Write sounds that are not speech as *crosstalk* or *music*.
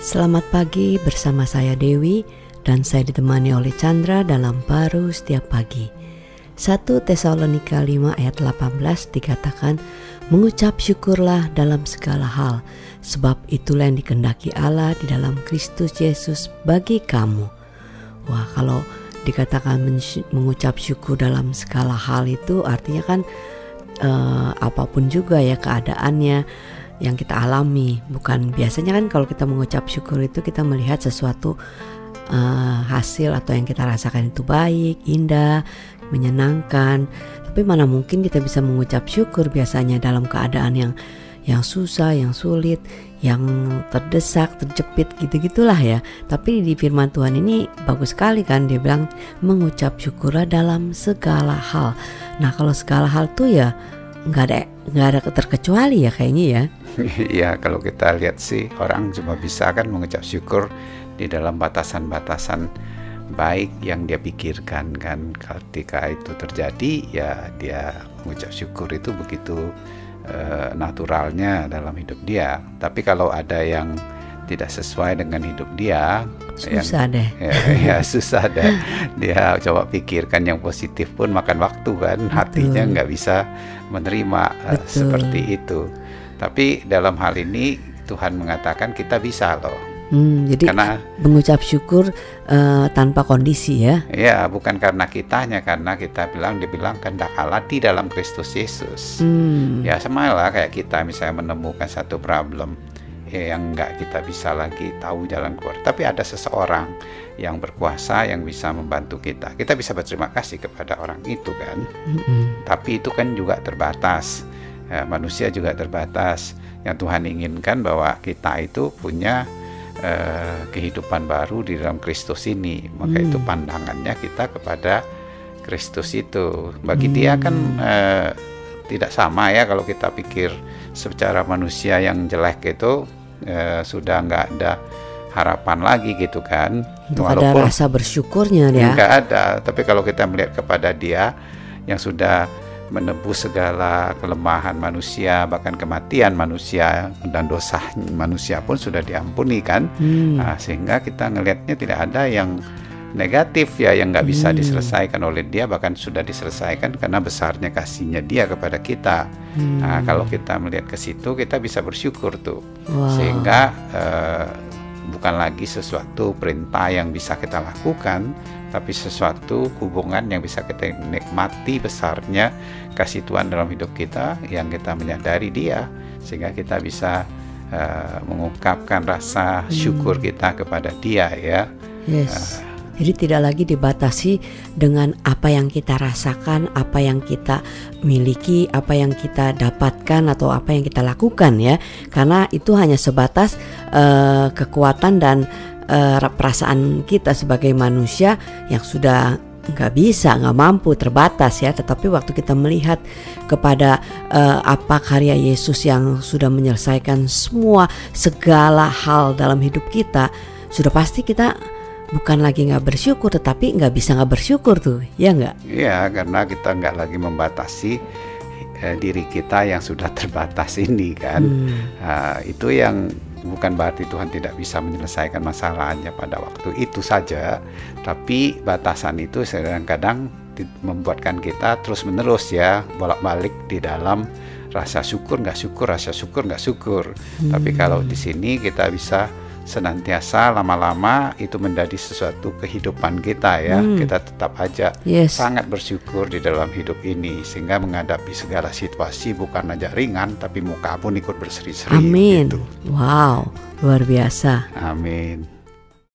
Selamat pagi bersama saya Dewi dan saya ditemani oleh Chandra dalam baru setiap pagi. 1 Tesalonika 5 ayat 18 dikatakan mengucap syukurlah dalam segala hal sebab itulah yang dikendaki Allah di dalam Kristus Yesus bagi kamu. Wah, kalau dikatakan mengucap syukur dalam segala hal itu artinya kan uh, apa pun juga ya keadaannya yang kita alami. Bukan biasanya kan kalau kita mengucap syukur itu kita melihat sesuatu uh, hasil atau yang kita rasakan itu baik indah menyenangkan. Tapi mana mungkin kita bisa mengucap syukur biasanya dalam keadaan yang yang susah yang sulit yang terdesak terjepit gitu gitulah ya. Tapi di firman Tuhan ini bagus sekali kan dia bilang mengucap syukurlah dalam segala hal. Nah kalau segala hal tuh ya nggak ada nggak ada terkecuali ya kayaknya ya Iya *laughs* kalau kita lihat sih orang cuma bisa kan mengucap syukur di dalam batasan-batasan baik yang dia pikirkan kan. Ketika itu terjadi ya dia mengucap syukur itu begitu uh, naturalnya dalam hidup dia. Tapi kalau ada yang tidak sesuai dengan hidup dia susah yang, deh. *laughs* Ya, ya susah deh. Dia coba pikirkan yang positif pun makan waktu kan. Betul. hatinya nggak bisa menerima uh, seperti itu tapi dalam hal ini Tuhan mengatakan kita bisa loh. Hmm, jadi karena mengucap syukur uh, tanpa kondisi ya? Ya, bukan karena kitanya, karena kita bilang dibilang kehendak Allah di dalam Kristus Yesus. Hmm. Ya sama lah kayak kita misalnya menemukan satu problem ya, yang nggak kita bisa lagi tahu jalan keluar. Tapi ada seseorang yang berkuasa yang bisa membantu kita. Kita bisa berterima kasih kepada orang itu kan. Hmm. Tapi itu kan juga terbatas ya, manusia juga terbatas. Yang Tuhan inginkan bahwa kita itu punya uh, kehidupan baru di dalam Kristus ini. Maka hmm. itu pandangannya kita kepada Kristus itu. Bagi hmm. dia kan uh, tidak sama ya kalau kita pikir secara manusia yang jelek itu uh, sudah nggak ada harapan lagi gitu kan. Walaupun ada rasa bersyukurnya ya. Nggak ada. Tapi kalau kita melihat kepada dia yang sudah menebus segala kelemahan manusia bahkan kematian manusia dan dosa manusia pun sudah diampuni kan hmm. nah, sehingga kita ngelihatnya tidak ada yang negatif ya yang nggak bisa hmm. diselesaikan oleh dia bahkan sudah diselesaikan karena besarnya kasihnya dia kepada kita hmm. nah kalau kita melihat ke situ kita bisa bersyukur tuh wow. sehingga uh, bukan lagi sesuatu perintah yang bisa kita lakukan tapi sesuatu hubungan yang bisa kita nikmati besarnya kasih Tuhan dalam hidup kita yang kita menyadari dia sehingga kita bisa uh, mengungkapkan rasa hmm. syukur kita kepada dia ya yes. Uh, jadi tidak lagi dibatasi dengan apa yang kita rasakan, apa yang kita miliki, apa yang kita dapatkan atau apa yang kita lakukan ya. Karena itu hanya sebatas uh, kekuatan dan uh, perasaan kita sebagai manusia yang sudah nggak bisa, nggak mampu, terbatas ya. Tetapi waktu kita melihat kepada uh, apa karya Yesus yang sudah menyelesaikan semua segala hal dalam hidup kita, sudah pasti kita bukan lagi nggak bersyukur tetapi nggak bisa nggak bersyukur tuh ya nggak Iya karena kita nggak lagi membatasi eh, diri kita yang sudah *laughs* terbatas ini kan hmm. nah, itu yang bukan berarti Tuhan tidak bisa menyelesaikan masalahnya pada waktu itu saja tapi batasan itu kadang-kadang membuatkan kita terus menerus ya bolak-balik di dalam rasa syukur nggak syukur rasa syukur nggak syukur hmm. tapi kalau di sini kita bisa senantiasa lama-lama itu menjadi sesuatu kehidupan kita ya hmm. kita tetap aja yes. sangat bersyukur di dalam hidup ini sehingga menghadapi segala situasi bukan aja ringan tapi muka pun ikut berseri-seri amin gitu. wow luar biasa amin